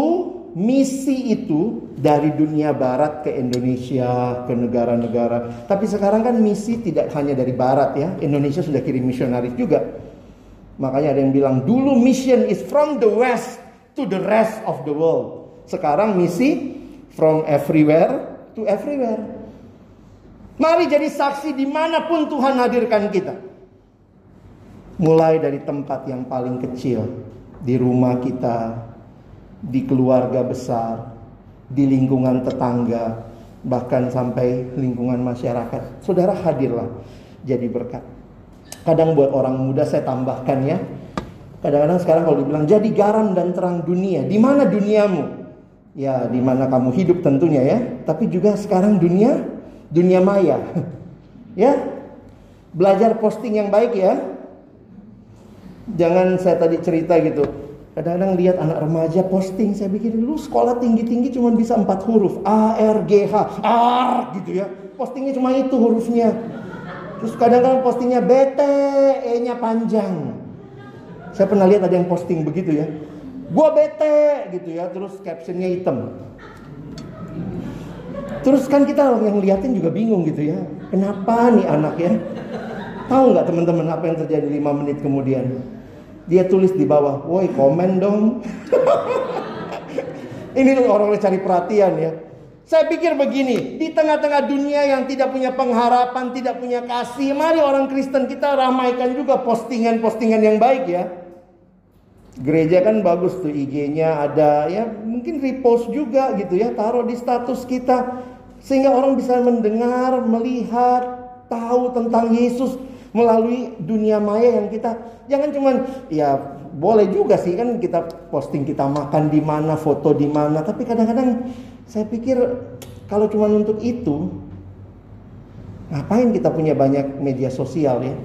misi itu dari dunia barat ke Indonesia, ke negara-negara. Tapi sekarang kan misi tidak hanya dari barat ya. Indonesia sudah kirim misionaris juga Makanya ada yang bilang dulu mission is from the west to the rest of the world. Sekarang misi from everywhere to everywhere. Mari jadi saksi di mana pun Tuhan hadirkan kita. Mulai dari tempat yang paling kecil, di rumah kita, di keluarga besar, di lingkungan tetangga, bahkan sampai lingkungan masyarakat. Saudara hadirlah jadi berkat. Kadang buat orang muda saya tambahkan ya. Kadang-kadang sekarang kalau dibilang jadi garam dan terang dunia, di mana duniamu? Ya, di mana kamu hidup tentunya ya. Tapi juga sekarang dunia dunia maya. ya. Belajar posting yang baik ya. Jangan saya tadi cerita gitu. Kadang-kadang lihat anak remaja posting, saya pikir lu sekolah tinggi-tinggi cuma bisa empat huruf, A, R, G, H, R gitu ya. Postingnya cuma itu hurufnya. Terus kadang-kadang postingnya bete, E-nya panjang. Saya pernah lihat ada yang posting begitu ya. Gua bete gitu ya, terus captionnya hitam. Terus kan kita yang liatin juga bingung gitu ya. Kenapa nih anak ya? Tahu nggak teman-teman apa yang terjadi lima menit kemudian? Dia tulis di bawah, woi komen dong. Ini orang cari perhatian ya. Saya pikir begini, di tengah-tengah dunia yang tidak punya pengharapan, tidak punya kasih, mari orang Kristen kita ramaikan juga postingan-postingan yang baik ya. Gereja kan bagus tuh IG-nya ada ya, mungkin repost juga gitu ya, taruh di status kita sehingga orang bisa mendengar, melihat, tahu tentang Yesus melalui dunia maya yang kita jangan cuman ya boleh juga sih kan kita posting kita makan di mana, foto di mana, tapi kadang-kadang saya pikir kalau cuma untuk itu ngapain kita punya banyak media sosial ya?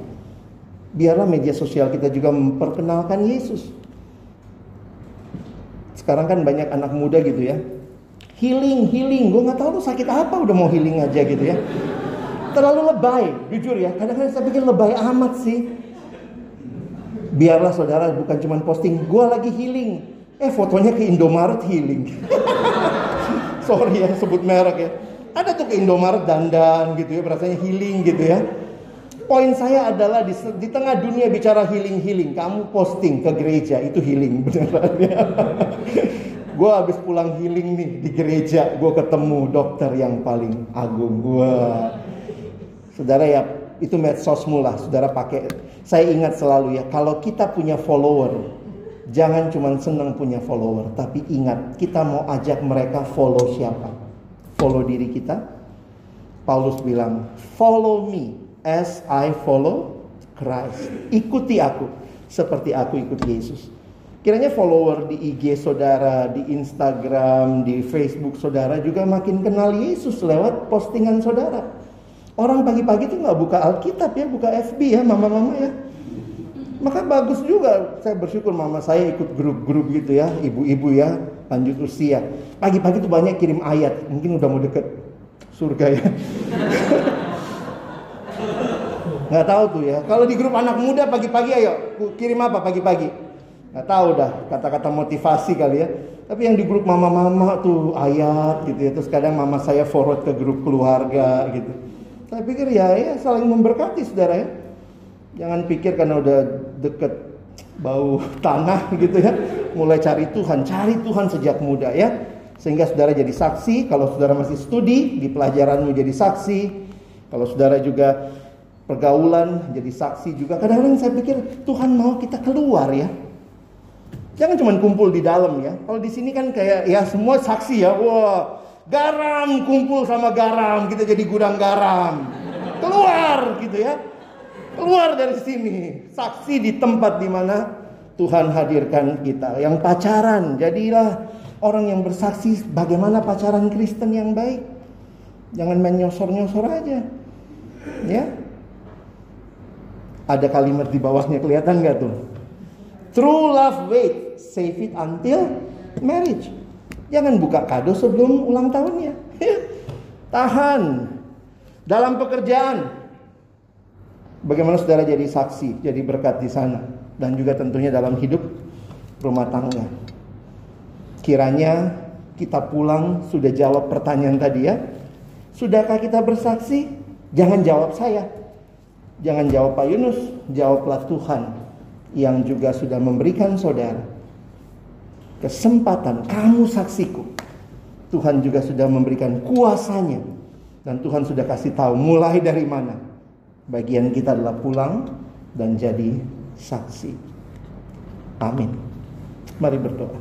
Biarlah media sosial kita juga memperkenalkan Yesus. Sekarang kan banyak anak muda gitu ya. Healing, healing. Gue nggak tahu lu sakit apa udah mau healing aja gitu ya terlalu lebay, jujur ya. Kadang-kadang saya pikir lebay amat sih. Biarlah saudara bukan cuma posting, gue lagi healing. Eh fotonya ke Indomaret healing. Sorry ya sebut merek ya. Ada tuh ke Indomaret dandan gitu ya, rasanya healing gitu ya. Poin saya adalah di, di tengah dunia bicara healing-healing, kamu posting ke gereja itu healing beneran ya. gue habis pulang healing nih di gereja, gue ketemu dokter yang paling agung gue Saudara ya itu medsosmu lah, saudara pakai. Saya ingat selalu ya, kalau kita punya follower, jangan cuma senang punya follower, tapi ingat kita mau ajak mereka follow siapa? Follow diri kita. Paulus bilang, follow me as I follow Christ. Ikuti aku seperti aku ikut Yesus. Kiranya follower di IG saudara, di Instagram, di Facebook saudara juga makin kenal Yesus lewat postingan saudara. Orang pagi-pagi tuh nggak buka Alkitab ya, buka FB ya, mama-mama ya. Maka bagus juga, saya bersyukur mama saya ikut grup-grup gitu ya, ibu-ibu ya, lanjut usia. Pagi-pagi tuh banyak kirim ayat, mungkin udah mau deket surga ya. nggak tahu tuh ya. Kalau di grup anak muda pagi-pagi ayo kirim apa pagi-pagi? Nggak tahu dah kata-kata motivasi kali ya. Tapi yang di grup mama-mama tuh ayat gitu ya. Terus kadang mama saya forward ke grup keluarga gitu. Saya pikir ya, ya saling memberkati saudara ya. Jangan pikir karena udah deket bau tanah gitu ya. Mulai cari Tuhan, cari Tuhan sejak muda ya. Sehingga saudara jadi saksi, kalau saudara masih studi, di pelajaranmu jadi saksi. Kalau saudara juga pergaulan, jadi saksi juga. Kadang-kadang saya pikir Tuhan mau kita keluar ya. Jangan cuma kumpul di dalam ya. Kalau di sini kan kayak ya semua saksi ya. Wah, Garam kumpul sama garam, kita jadi gudang garam. Keluar gitu ya. Keluar dari sini. Saksi di tempat di mana Tuhan hadirkan kita. Yang pacaran, jadilah orang yang bersaksi bagaimana pacaran Kristen yang baik. Jangan main nyosor-nyosor aja. Ya. Ada kalimat di bawahnya kelihatan nggak tuh? True love wait, save it until marriage. Jangan buka kado sebelum ulang tahunnya. Tahan. Dalam pekerjaan. Bagaimana saudara jadi saksi, jadi berkat di sana. Dan juga tentunya dalam hidup rumah tangga. Kiranya kita pulang sudah jawab pertanyaan tadi ya. Sudahkah kita bersaksi? Jangan jawab saya. Jangan jawab Pak Yunus, jawablah Tuhan yang juga sudah memberikan saudara kesempatan kamu saksiku. Tuhan juga sudah memberikan kuasanya dan Tuhan sudah kasih tahu mulai dari mana. Bagian kita adalah pulang dan jadi saksi. Amin. Mari berdoa.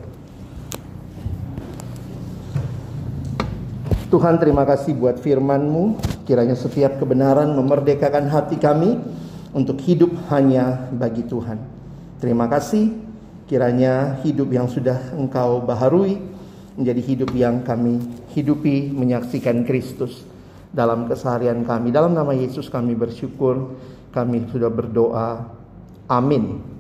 Tuhan terima kasih buat firman-Mu. Kiranya setiap kebenaran memerdekakan hati kami untuk hidup hanya bagi Tuhan. Terima kasih. Kiranya hidup yang sudah Engkau baharui menjadi hidup yang kami hidupi menyaksikan Kristus dalam keseharian kami. Dalam nama Yesus kami bersyukur. Kami sudah berdoa. Amin.